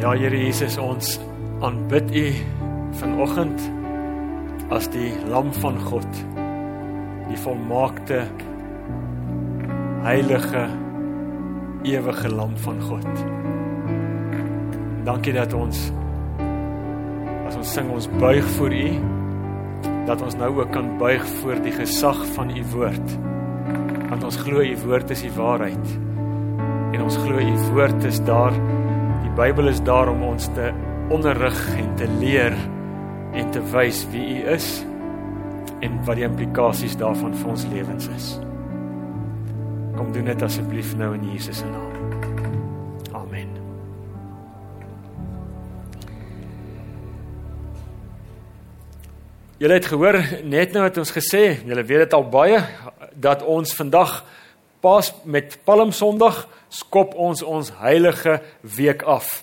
Ja Here Jesus, ons aanbid U vanoggend as die lam van God, die volmaakte heilige ewige lam van God. Dankie dat ons as ons sing ons buig voor U dat ons nou ook kan buig voor die gesag van U woord. Want ons glo U woord is die waarheid. En ons glo U woord is daar Die Bybel is daar om ons te onderrig en te leer en te wys wie U is en wat die implikasies daarvan vir ons lewens is. Kom doen dit asseblief nou in Jesus se naam. Amen. Julle het gehoor net nou het ons gesê, julle weet dit al baie dat ons vandag pas met Palm Sondag skop ons ons heilige week af.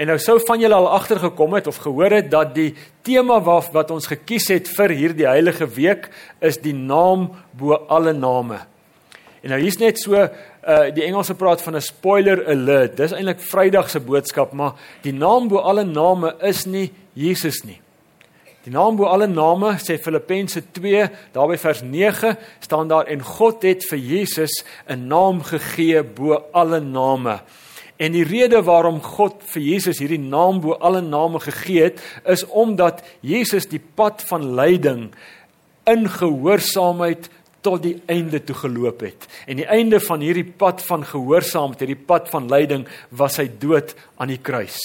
En nou sou van julle al agtergekom het of gehoor het dat die tema wat wat ons gekies het vir hierdie heilige week is die naam bo alle name. En nou hier's net so uh die Engelse praat van 'n spoiler alert. Dis eintlik Vrydag se boodskap, maar die naam bo alle name is nie Jesus nie. Die naam bo alle name sê Filippense 2 daarby vers 9 staan daar en God het vir Jesus 'n naam gegee bo alle name. En die rede waarom God vir Jesus hierdie naam bo alle name gegee het is omdat Jesus die pad van lyding in gehoorsaamheid tot die einde toe geloop het. En die einde van hierdie pad van gehoorsaamheid, hierdie pad van lyding was sy dood aan die kruis.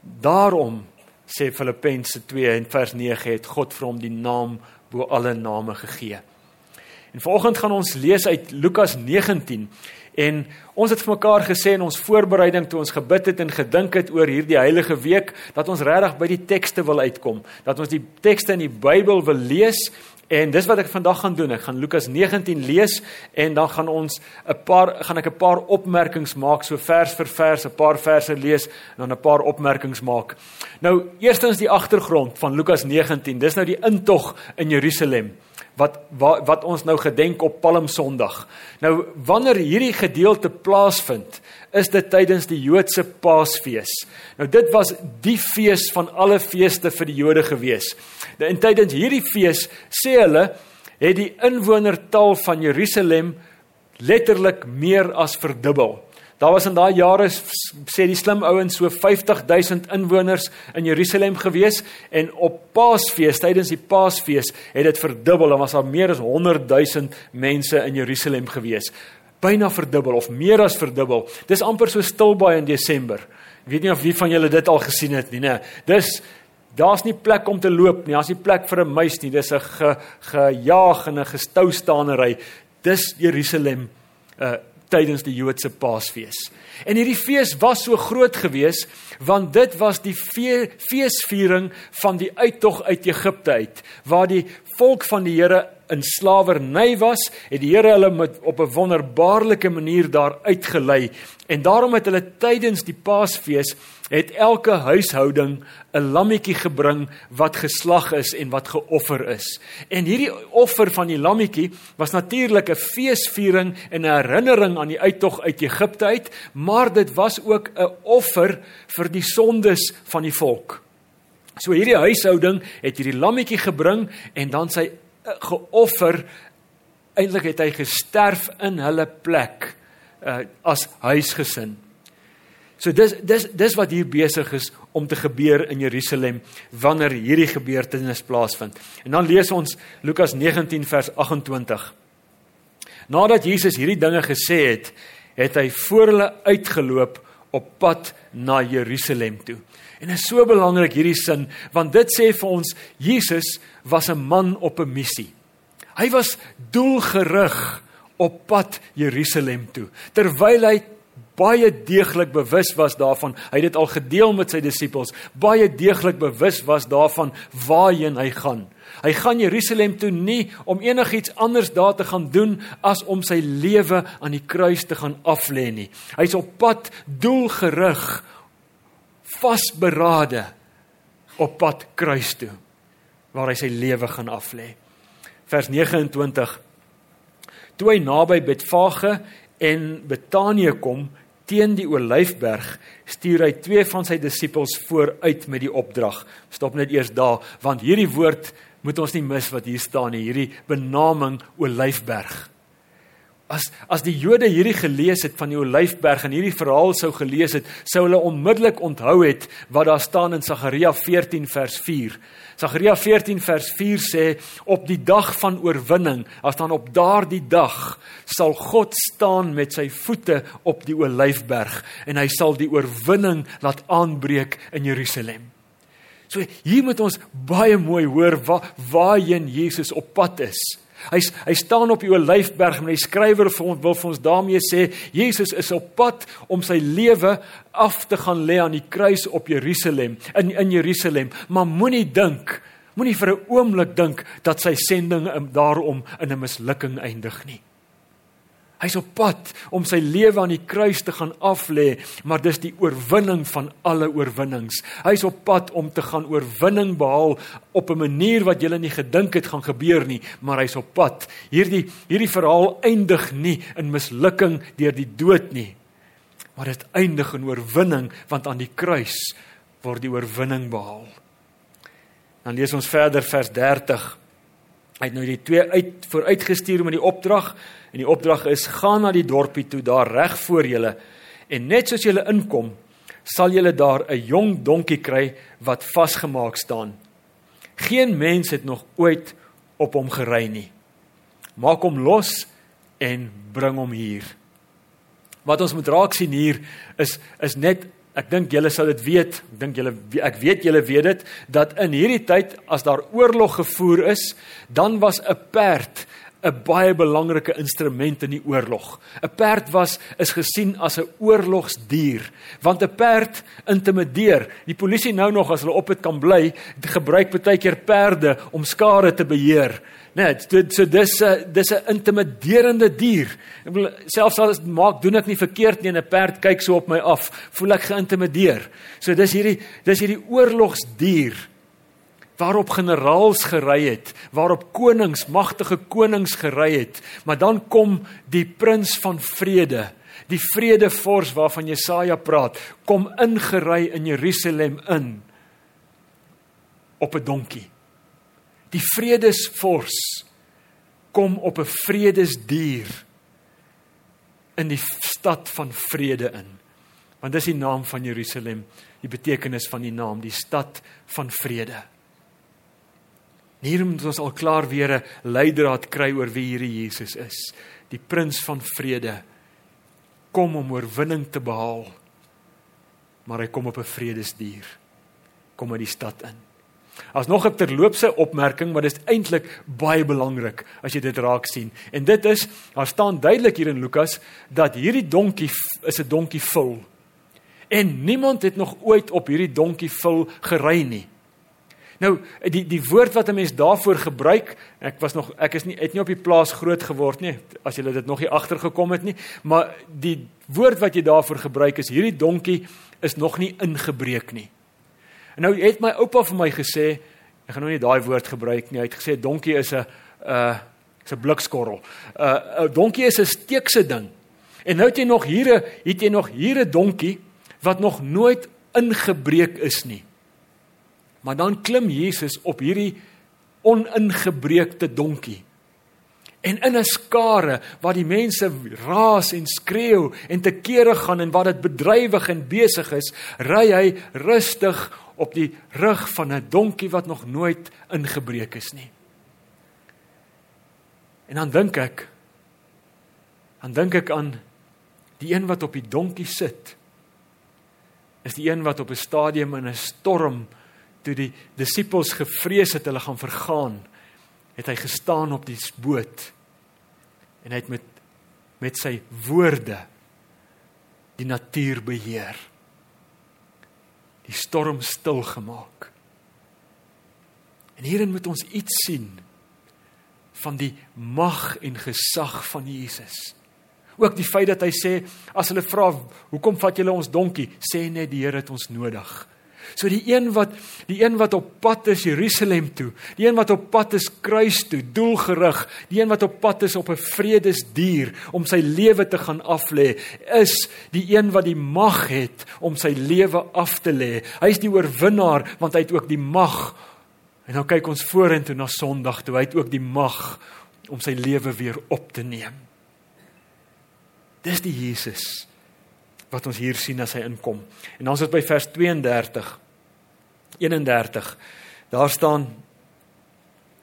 Daarom sê Filippense 2 en vers 9 het God vir hom die naam bo alle name gegee. En vanoggend gaan ons lees uit Lukas 19 en ons het vir mekaar gesê in ons voorbereiding toe ons gebid het en gedink het oor hierdie heilige week dat ons regtig by die tekste wil uitkom, dat ons die tekste in die Bybel wil lees En dis wat ek vandag gaan doen. Ek gaan Lukas 19 lees en dan gaan ons 'n paar gaan ek 'n paar opmerkings maak so vers vir vers, 'n paar verse lees en dan 'n paar opmerkings maak. Nou, eerstens die agtergrond van Lukas 19. Dis nou die intog in Jerusalem wat wat, wat ons nou gedenk op Palm Sondag. Nou, wanneer hierdie gedeelte plaasvind, is dit tydens die Joodse Paasfees. Nou dit was die fees van alle feeste vir die Jode gewees. Nou in tydens hierdie fees sê hulle het die inwonertal van Jerusalem letterlik meer as verdubbel. Daar was in daai jare sê die slim ouens so 50000 inwoners in Jerusalem gewees en op Paasfees tydens die Paasfees het dit verdubbel en was daar meer as 100000 mense in Jerusalem gewees byna verdubbel of meer as verdubbel. Dis amper so stil baie in Desember. Ek weet nie of wie van julle dit al gesien het nie, né? Dis daar's nie plek om te loop nie. Daar's nie plek vir 'n muis nie. Dis 'n ge, gejaag en 'n gestou staanery. Dis Jerusalem uh tydens die Joodse Paasfees. En hierdie fees was so groot geweest want dit was die feesviering van die uittog uit Egipte uit waar die volk van die Here in slawerny was, het die Here hulle met op 'n wonderbaarlike manier daar uitgelei. En daarom het hulle tydens die Paasfees het elke huishouding 'n lammetjie gebring wat geslag is en wat geoffer is. En hierdie offer van die lammetjie was natuurlik 'n feesviering en 'n herinnering aan die uittog uit Egipte uit, maar dit was ook 'n offer vir die sondes van die volk. So hierdie huishouding het hierdie lammetjie gebring en dan sy geoffer eintlik het hy gesterf in hulle plek uh, as huisgesin. So dis dis dis wat hier besig is om te gebeur in Jerusalem wanneer hierdie gebeurtenis plaasvind. En dan lees ons Lukas 19 vers 28. Nadat Jesus hierdie dinge gesê het, het hy voor hulle uitgeloop op pad na Jerusalem toe. En dit is so belangrik hierdie sin want dit sê vir ons Jesus was 'n man op 'n missie. Hy was doelgerig op pad Jerusalem toe. Terwyl hy baie deeglik bewus was daarvan, hy het dit al gedeel met sy disippels, baie deeglik bewus was daarvan waarheen hy gaan. Hy gaan Jerusalem toe nie om enigiets anders daar te gaan doen as om sy lewe aan die kruis te gaan aflê nie. Hy's op pad doelgerig vasberade op pad kruis toe waar hy sy lewe gaan aflê. Vers 29 Toe hy naby Betfage en Betanië kom, teen die Olyfberg stuur hy twee van sy disippels vooruit met die opdrag. Stop net eers daar, want hierdie woord moet ons nie mis wat hier staan nie, hierdie benaming Olyfberg. As as die Jode hierdie gelees het van die Olyfberg en hierdie verhaal sou gelees het, sou hulle onmiddellik onthou het wat daar staan in Sagaria 14 vers 4. Sagaria 14 vers 4 sê op die dag van oorwinning, as dan op daardie dag sal God staan met sy voete op die Olyfberg en hy sal die oorwinning laat aanbreek in Jerusalem. So hier moet ons baie mooi hoor waar waarheen Jesus op pad is. Hy hy staan op die Olyfberg en hy skrywer vir ons wil vir ons daarmee sê Jesus is op pad om sy lewe af te gaan lê aan die kruis op Jerusalem in in Jerusalem. Maar moenie dink moenie vir 'n oomblik dink dat sy sending daarom in 'n mislukking eindig nie Hy's op pad om sy lewe aan die kruis te gaan aflê, maar dis die oorwinning van alle oorwinnings. Hy's op pad om te gaan oorwinning behaal op 'n manier wat jy nie gedink het gaan gebeur nie, maar hy's op pad. Hierdie hierdie verhaal eindig nie in mislukking deur die dood nie, maar dit eindig in oorwinning want aan die kruis word die oorwinning behaal. Dan lees ons verder vers 30. Hy het nou die twee uit vooruitgestuur met die opdrag En die opdrag is: gaan na die dorpie toe daar reg voor julle en net soos julle inkom, sal julle daar 'n jong donkie kry wat vasgemaak staan. Geen mens het nog ooit op hom gery nie. Maak hom los en bring hom hier. Wat ons moet raak sien hier is is net ek dink julle sal dit weet, ek dink julle ek weet julle weet dit dat in hierdie tyd as daar oorlog gevoer is, dan was 'n perd 'n baie belangrike instrument in die oorlog. 'n Perd was is gesien as 'n oorlogsdier, want 'n perd intimideer. Die polisie nou nog as hulle op dit kan bly, gebruik baie keer perde om skare te beheer. Net, dit so dis 'n dis 'n intimiderende dier. Ek bedoel selfs al maak doen ek nie verkeerd nie en 'n perd kyk so op my af, voel ek geïntimideer. So dis hierdie dis hierdie oorlogsdier waarop generaals gery het, waarop konings, magtige konings gery het, maar dan kom die prins van vrede, die vredevors waarvan Jesaja praat, kom ingery in Jerusalem in op 'n donkie. Die vredesvors kom op 'n vredesdier in die stad van vrede in. Want dis die naam van Jerusalem, die betekenis van die naam, die stad van vrede. Hier moet ons al klaar weer 'n leidraad kry oor wie hierdie Jesus is. Die prins van vrede kom om oorwinning te behaal. Maar hy kom op 'n vredesdier. Kom uit die stad in. As nog 'n terloopse opmerking, maar dit is eintlik baie belangrik as jy dit raak sien. En dit is, daar staan duidelik hier in Lukas dat hierdie donkie is 'n donkie vul. En niemand het nog ooit op hierdie donkie vul gery nie. Nou die die woord wat 'n mens daarvoor gebruik, ek was nog ek is nie het nie op die plaas groot geword nie, as julle dit nog nie agtergekom het nie, maar die woord wat jy daarvoor gebruik is hierdie donkie is nog nie ingebreek nie. En nou het my oupa vir my gesê, ek gaan nou nie daai woord gebruik nie. Hy het gesê donkie is 'n uh is 'n blikskorrel. 'n uh, 'n donkie is 'n steekse ding. En nou het jy nog hier 'n het jy nog hier 'n donkie wat nog nooit ingebreek is nie. Maar dan klim Jesus op hierdie oningebreekte donkie. En in 'n skare waar die mense raas en skreeu en te kere gaan en waar dit bedrywig en besig is, ry hy rustig op die rug van 'n donkie wat nog nooit ingebreek is nie. En dan dink ek dan dink ek aan die een wat op die donkie sit. Is die een wat op 'n stadium in 'n storm toe die disippels gevrees het hulle gaan vergaan, het hy gestaan op die boot en hy het met met sy woorde die natuur beheer. Die storm stil gemaak. En hierin moet ons iets sien van die mag en gesag van Jesus. Ook die feit dat hy sê as hulle vra hoekom vat julle ons donkie, sê net die Here het ons nodig So die een wat die een wat op pad is Jerusalem toe, die een wat op pad is kruis toe, doelgerig, die een wat op pad is op 'n vredesdier om sy lewe te gaan aflê, is die een wat die mag het om sy lewe af te lê. Hy is die oorwinnaar want hy het ook die mag. En nou kyk ons vorentoe na Sondag toe, hy het ook die mag om sy lewe weer op te neem. Dis die Jesus wat ons hier sien as hy inkom. En dan is dit by vers 32 31. Daar staan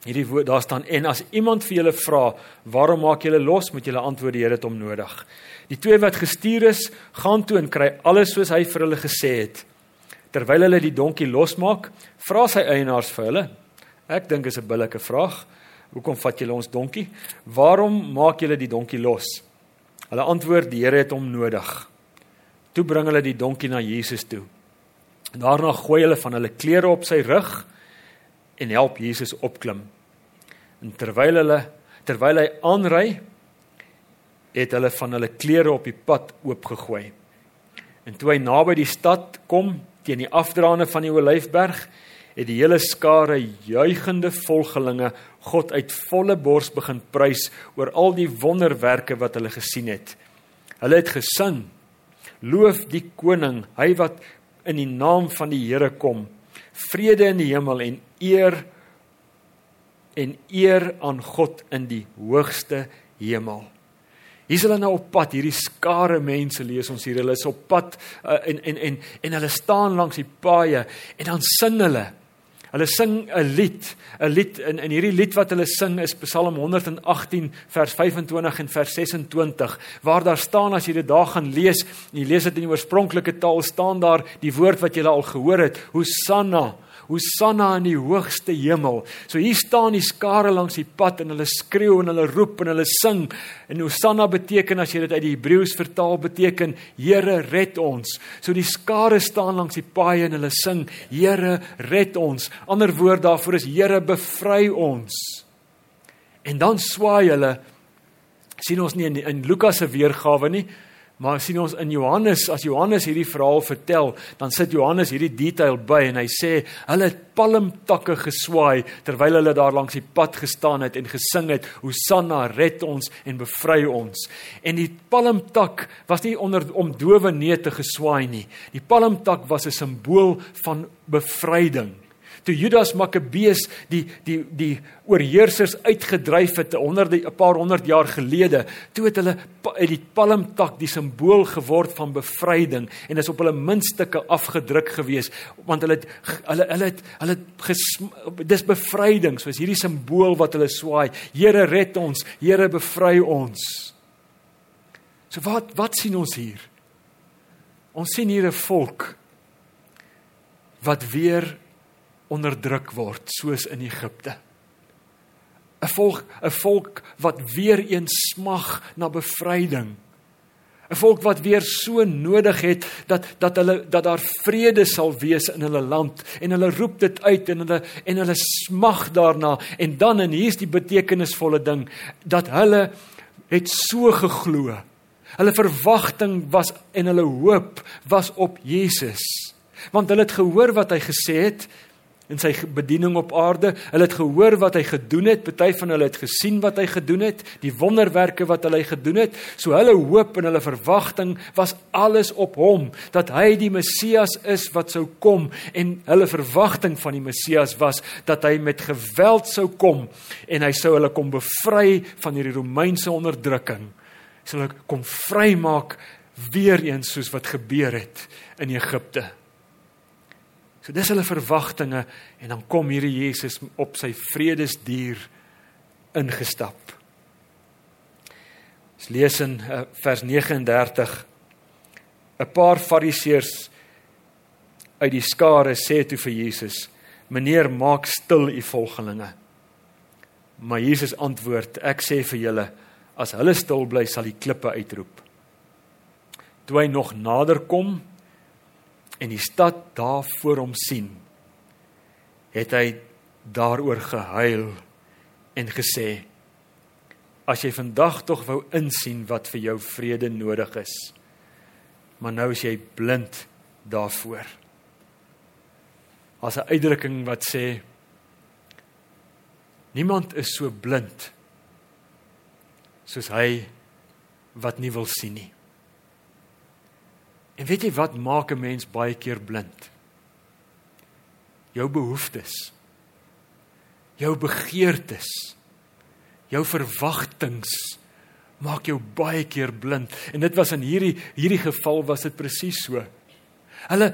hierdie woord daar staan en as iemand vir julle vra, "Waarom maak julle los?" moet julle antwoord die Here het hom nodig. Die twee wat gestuur is, gaan toe en kry alles soos hy vir hulle gesê het. Terwyl hulle die donkie losmaak, vra sy eienaars vir hulle. Ek dink is 'n billike vraag. Hoekom vat julle ons donkie? Waarom maak julle die donkie los? Hulle antwoord: "Die Here het hom nodig." Toe bring hulle die donkie na Jesus toe. Daarna gooi hulle van hulle klere op sy rug en help Jesus opklim. En terwyl hulle terwyl hy aanry, het hulle van hulle klere op die pad oopgegooi. En toe hy naby die stad kom, teen die afdraande van die Olyfberg, het die hele skare juigende volgelinge God uit volle bors begin prys oor al die wonderwerke wat hulle gesien het. Hulle het gesing Loof die koning, hy wat in die naam van die Here kom. Vrede in die hemel en eer en eer aan God in die hoogste hemel. Hier's hulle nou op pad, hierdie skare mense lees ons hier. Hulle is op pad uh, en en en en hulle staan langs die paaie en dan sing hulle Hulle sing 'n lied, 'n lied in in hierdie lied wat hulle sing is Psalm 118 vers 25 en vers 26 waar daar staan as jy dit daar gaan lees en jy lees dit in die oorspronklike taal staan daar die woord wat jy al gehoor het, Hosanna Hosanna in die hoogste hemel. So hier staan die skare langs die pad en hulle skreeu en hulle roep en hulle sing. En Hosanna beteken as jy dit uit die Hebreëus vertaal beteken Here red ons. So die skare staan langs die paaie en hulle sing Here red ons. Ander woord daarvoor is Here bevry ons. En dan swaai hulle sien ons nie in, in Lukas se weergawe nie. Maar sien ons in Johannes, as Johannes hierdie verhaal vertel, dan sit Johannes hierdie detail by en hy sê hulle het palmtakke geswaai terwyl hulle daar langs die pad gestaan het en gesing het Hosanna red ons en bevry ons. En die palmtak was nie onder om dowe neete geswaai nie. Die palmtak was 'n simbool van bevryding toe Judas Makkabees die die die oorheersers uitgedryf het 'n honderde 'n paar honderd jaar gelede, toe het hulle uit die palmtak die simbool geword van bevryding en is op hulle muntstukke afgedruk gewees want hulle het hulle hulle het hulle het dis bevryding soos hierdie simbool wat hulle swaai. Here red ons. Here bevry ons. So wat wat sien ons hier? Ons sien hier 'n volk wat weer onderdruk word soos in Egipte. 'n Volk, 'n volk wat weer eens smag na bevryding. 'n Volk wat weer so nodig het dat dat hulle dat daar vrede sal wees in hulle land en hulle roep dit uit en hulle en hulle smag daarna en dan en hier's die betekenisvolle ding dat hulle het so geglo. Hulle verwagting was en hulle hoop was op Jesus. Want hulle het gehoor wat hy gesê het, in sy bediening op aarde. Hulle het gehoor wat hy gedoen het. Party van hulle het gesien wat hy gedoen het, die wonderwerke wat hy gedoen het. So hulle hoop en hulle verwagting was alles op hom, dat hy die Messias is wat sou kom en hulle verwagting van die Messias was dat hy met geweld sou kom en hy sou hulle kom bevry van hierdie Romeinse onderdrukking. Sou hulle kom vrymaak weer eens soos wat gebeur het in Egipte. So dis hulle verwagtinge en dan kom hierdie Jesus op sy vredesdier ingestap. Ons lees in uh, vers 39 'n paar fariseërs uit die skare sê toe vir Jesus: "Meneer, maak stil u volgelinge." Maar Jesus antwoord: "Ek sê vir julle, as hulle stil bly, sal die klippe uitroep." Toe hy nog nader kom, en die stad daar voor hom sien, het hy daaroor gehuil en gesê: As jy vandag tog wou insien wat vir jou vrede nodig is, maar nou is jy blind daarvoor. Daar's 'n uitdrukking wat sê niemand is so blind soos hy wat nie wil sien nie. En weet jy wat maak 'n mens baie keer blind? Jou behoeftes. Jou begeertes. Jou verwagtinge maak jou baie keer blind. En dit was in hierdie hierdie geval was dit presies so. Hulle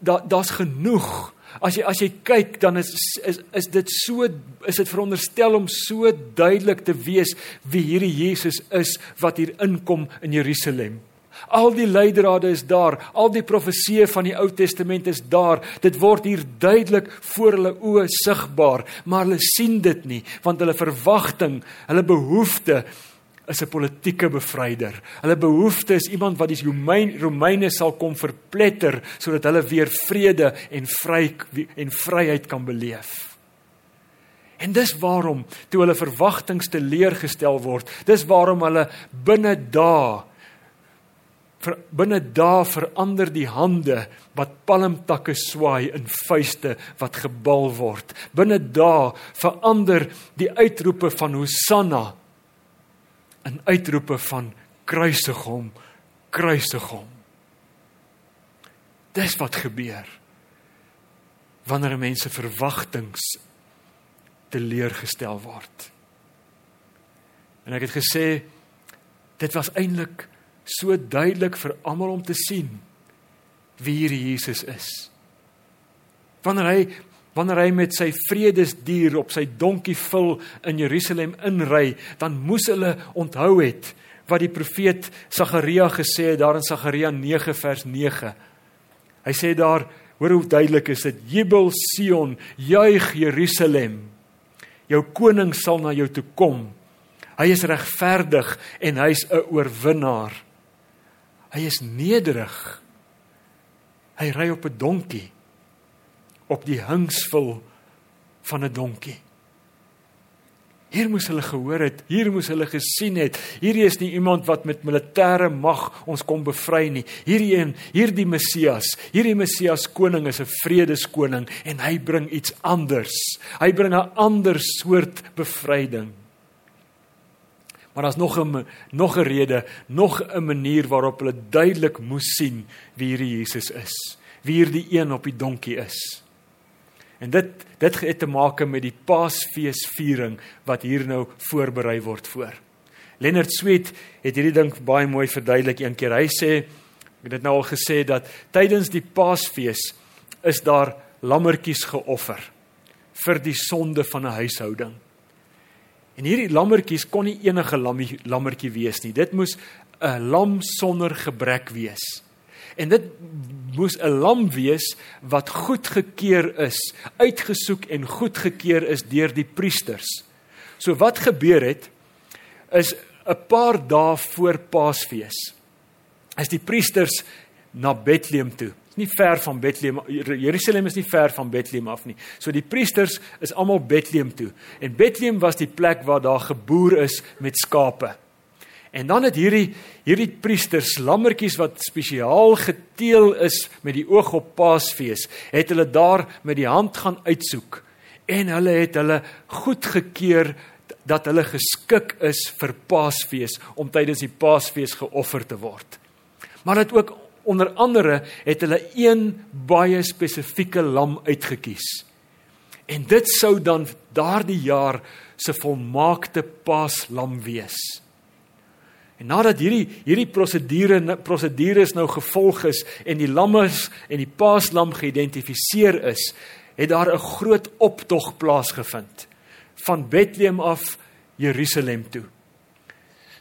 daar daar's genoeg. As jy as jy kyk dan is is is dit so is dit veronderstel om so duidelik te wees wie hierdie Jesus is wat hier inkom in Jerusalem. Al die leidrade is daar, al die profeseë van die Ou Testament is daar. Dit word hier duidelik voor hulle oë sigbaar, maar hulle sien dit nie want hulle verwagting, hulle behoefte is 'n politieke bevryder. Hulle behoefte is iemand wat die Romeine Romeine sal kom verpletter sodat hulle weer vrede en vry en vryheid kan beleef. En dis waarom toe hulle verwagtinge teleurgestel word, dis waarom hulle binne dae vir binne dae verander die hande wat palmtakke swaai in vuiste wat gebal word. Binne dae verander die uitroepe van Hosanna in uitroepe van kruisig hom, kruisig hom. Dis wat gebeur wanneer mense verwagtinge teleurgestel word. En ek het gesê dit was eintlik so duidelik vir almal om te sien wie hierdie Jesus is. Wanneer hy wanneer hy met sy vredesdier op sy donkie vul in Jerusalem inry, dan moes hulle onthou het wat die profeet Sagaria gesê het daar in Sagaria 9 vers 9. Hy sê daar, hoor hoe duidelik is dit, Jubel Sion, juig Jerusalem. Jou koning sal na jou toe kom. Hy is regverdig en hy's 'n oorwinnaar. Hy is nederig. Hy ry op 'n donkie op die hingsvul van 'n donkie. Hier moes hulle gehoor het, hier moes hulle gesien het. Hierdie is nie iemand wat met militêre mag ons kom bevry nie. Hierdie een, hierdie Messias, hierdie Messias koning is 'n vredeskoning en hy bring iets anders. Hy bring 'n ander soort bevryding. Maar daar's nog 'n nog 'n rede, nog 'n manier waarop hulle duidelik moes sien wie hierdie Jesus is. Wie hierdie een op die donkie is. En dit dit het te maak met die Paasfeesviering wat hier nou voorberei word voor. Leonard Sweet het hierdie ding baie mooi verduidelik een keer. Hy sê ek het dit nou al gesê dat tydens die Paasfees is daar lammetjies geoffer vir die sonde van 'n huishouding. En hierdie lammetjies kon nie enige lammie, lammetjie wees nie. Dit moes 'n lam sonder gebrek wees. En dit moes 'n lam wees wat goedgekeur is, uitgesoek en goedgekeur is deur die priesters. So wat gebeur het is 'n paar dae voor Paasfees. As die priesters na Bethlehem toe nie ver van Bethlehem Jerusalem is nie ver van Bethlehem af nie. So die priesters is almal Bethlehem toe. En Bethlehem was die plek waar daar geboer is met skape. En dan het hierdie hierdie priesters lammetjies wat spesiaal geteel is met die oog op Paasfees, het hulle daar met die hand gaan uitsoek en hulle het hulle goedgekeur dat hulle geskik is vir Paasfees om tydens die Paasfees geoffer te word. Maar dit ook onder andere het hulle een baie spesifieke lam uitgekies. En dit sou dan daardie jaar se volmaakte paaslam wees. En nadat hierdie hierdie prosedure prosedures nou gevolg is en die lammes en die paaslam geïdentifiseer is, het daar 'n groot optog plaasgevind van Bethlehem af Jerusalem toe.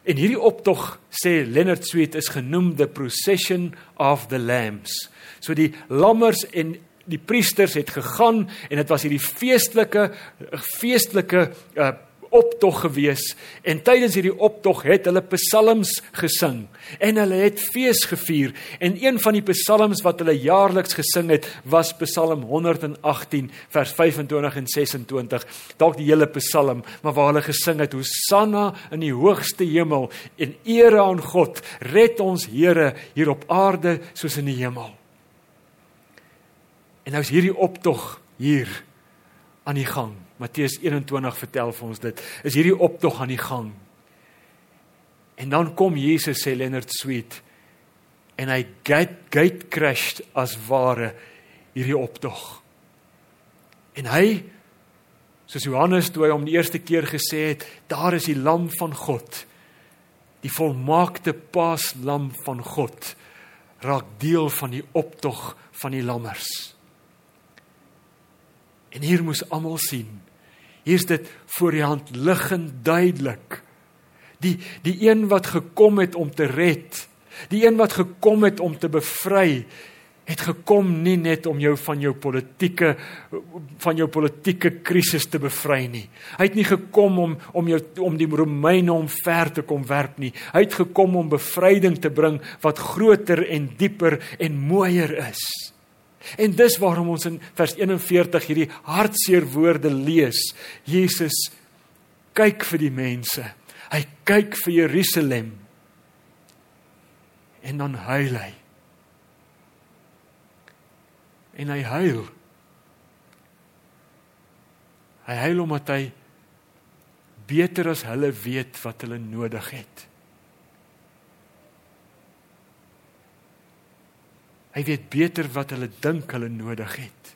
En hierdie optog sê Leonard Sweet is genoem the procession of the lambs. So die lammers en die priesters het gegaan en dit was hierdie feestelike feestelike uh, optog gewees. En tydens hierdie optog het hulle psalms gesing en hulle het fees gevier. En een van die psalms wat hulle jaarliks gesing het was Psalm 118 vers 25 en 26 dalk die hele psalm maar waar hulle gesing het Hosanna in die hoogste hemel en ere aan God. Red ons Here hier op aarde soos in die hemel. En nou is hierdie optog hier aan die gang. Matteus 21 vertel vir ons dit. Is hierdie optog aan die gang. En dan kom Jesus sê Leonard Sweet en hy gate, gate crashed as ware hierdie optog. En hy soos Johannes toe hy hom die eerste keer gesê het, daar is die lam van God. Die volmaakte paaslam van God raak deel van die optog van die lammers. En hier moes almal sien. Hier's dit voor die hand liggend duidelik. Die die een wat gekom het om te red, die een wat gekom het om te bevry, het gekom nie net om jou van jou politieke van jou politieke krisis te bevry nie. Hy het nie gekom om om jou om die Romeine omver te kom werp nie. Hy het gekom om bevryding te bring wat groter en dieper en mooier is. En dis waarom ons in vers 41 hierdie hartseer woorde lees. Jesus kyk vir die mense. Hy kyk vir Jerusalem. En dan huil hy. En hy huil. Hy huil omdat hy beter as hulle weet wat hulle nodig het. Hy weet beter wat hulle dink hulle nodig het.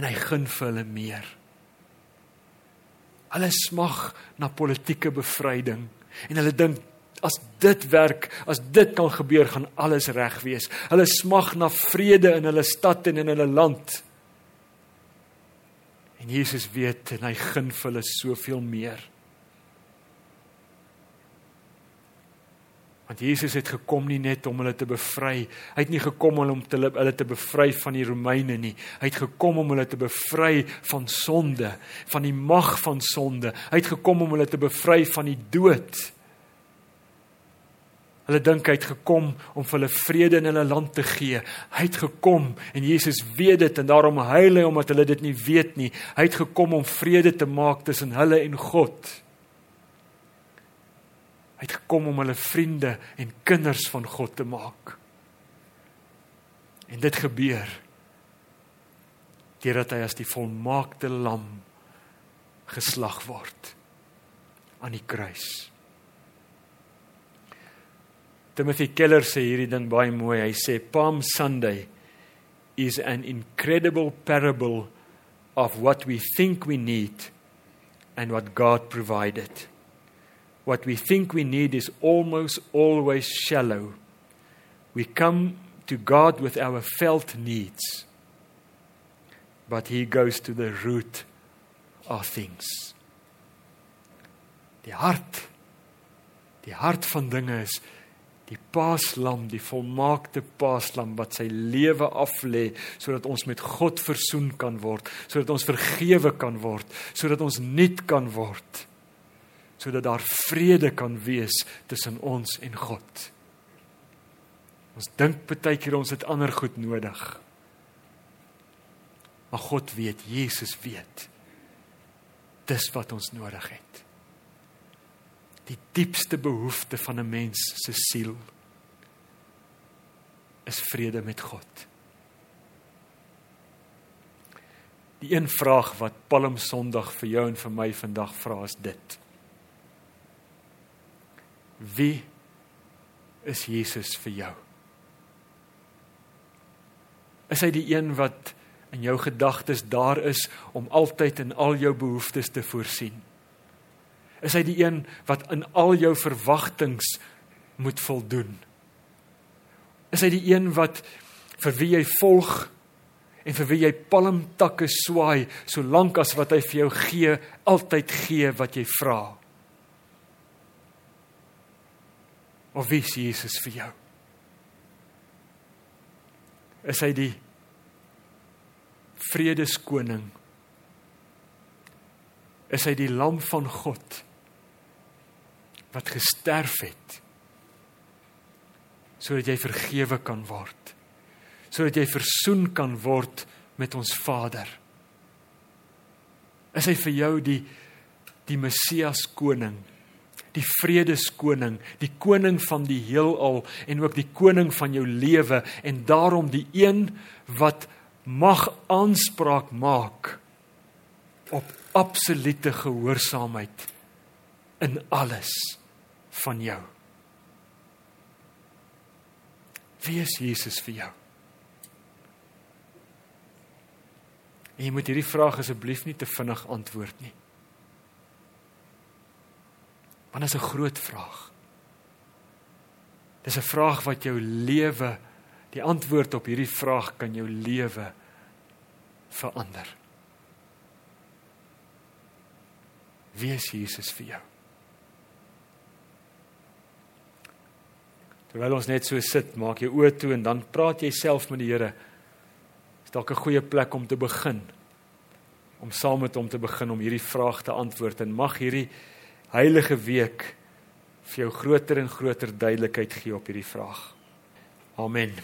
En hy gun vir hulle meer. Hulle smag na politieke bevryding en hulle dink as dit werk, as dit kan gebeur, gaan alles reg wees. Hulle smag na vrede in hulle stad en in hulle land. En Jesus weet en hy gun vir hulle soveel meer. Want Jesus het gekom nie net om hulle te bevry. Hy het nie gekom om te hulle te bevry van die Romeine nie. Hy het gekom om hulle te bevry van sonde, van die mag van sonde. Hy het gekom om hulle te bevry van die dood. Hulle dink hy het gekom om vir hulle vrede in hulle land te gee. Hy het gekom en Jesus weet dit en daarom huil hy omdat hulle dit nie weet nie. Hy het gekom om vrede te maak tussen hulle en God. Hy het gekom om hulle vriende en kinders van God te maak. En dit gebeur deurdat hy as die volmaakte lam geslag word aan die kruis. Timothy Keller sê hierdie ding baie mooi. Hy sê Palm Sunday is an incredible parable of what we think we need and what God provided what we think we need is almost always shallow. We come to God with our felt needs, but He goes to the root of things. Die hart, die hart van dinge is die paaslam, die volmaakte paaslam wat sy lewe aflê sodat ons met God versoen kan word, sodat ons vergewe kan word, sodat ons nuut kan word sodat daar vrede kan wees tussen ons en God. Ons dink baie keer ons het ander goed nodig. Maar God weet, Jesus weet. Dis wat ons nodig het. Die diepste behoefte van 'n mens se siel is vrede met God. Die een vraag wat Palm Sondag vir jou en vir my vandag vra is dit: Wie is Jesus vir jou? Is hy die een wat in jou gedagtes daar is om altyd in al jou behoeftes te voorsien? Is hy die een wat in al jou verwagtinge moet voldoen? Is hy die een wat vir wie jy volg en vir wie jy palmtakke swaai solank as wat hy vir jou gee altyd gee wat jy vra? Of wie is Jesus vir jou? Is hy die vredeskoning? Is hy die lam van God wat gesterf het sodat jy vergewe kan word? Sodat jy versoen kan word met ons Vader? Is hy vir jou die die Messias koning? Die vredeskoning, die koning van die heelal en ook die koning van jou lewe en daarom die een wat mag aanspraak maak op absolute gehoorsaamheid in alles van jou. Wie is Jesus vir jou? En jy moet hierdie vraag asseblief nie te vinnig antwoord nie. Want dit is 'n groot vraag. Dis 'n vraag wat jou lewe, die antwoord op hierdie vraag kan jou lewe verander. Wie is Jesus vir jou? Terwyl ons net so sit, maak jy oë toe en dan praat jy self met die Here. Is dalk 'n goeie plek om te begin. Om saam met hom te begin om hierdie vraag te antwoord en mag hierdie heilige week vir jou groter en groter duidelikheid gee op hierdie vraag. Amen.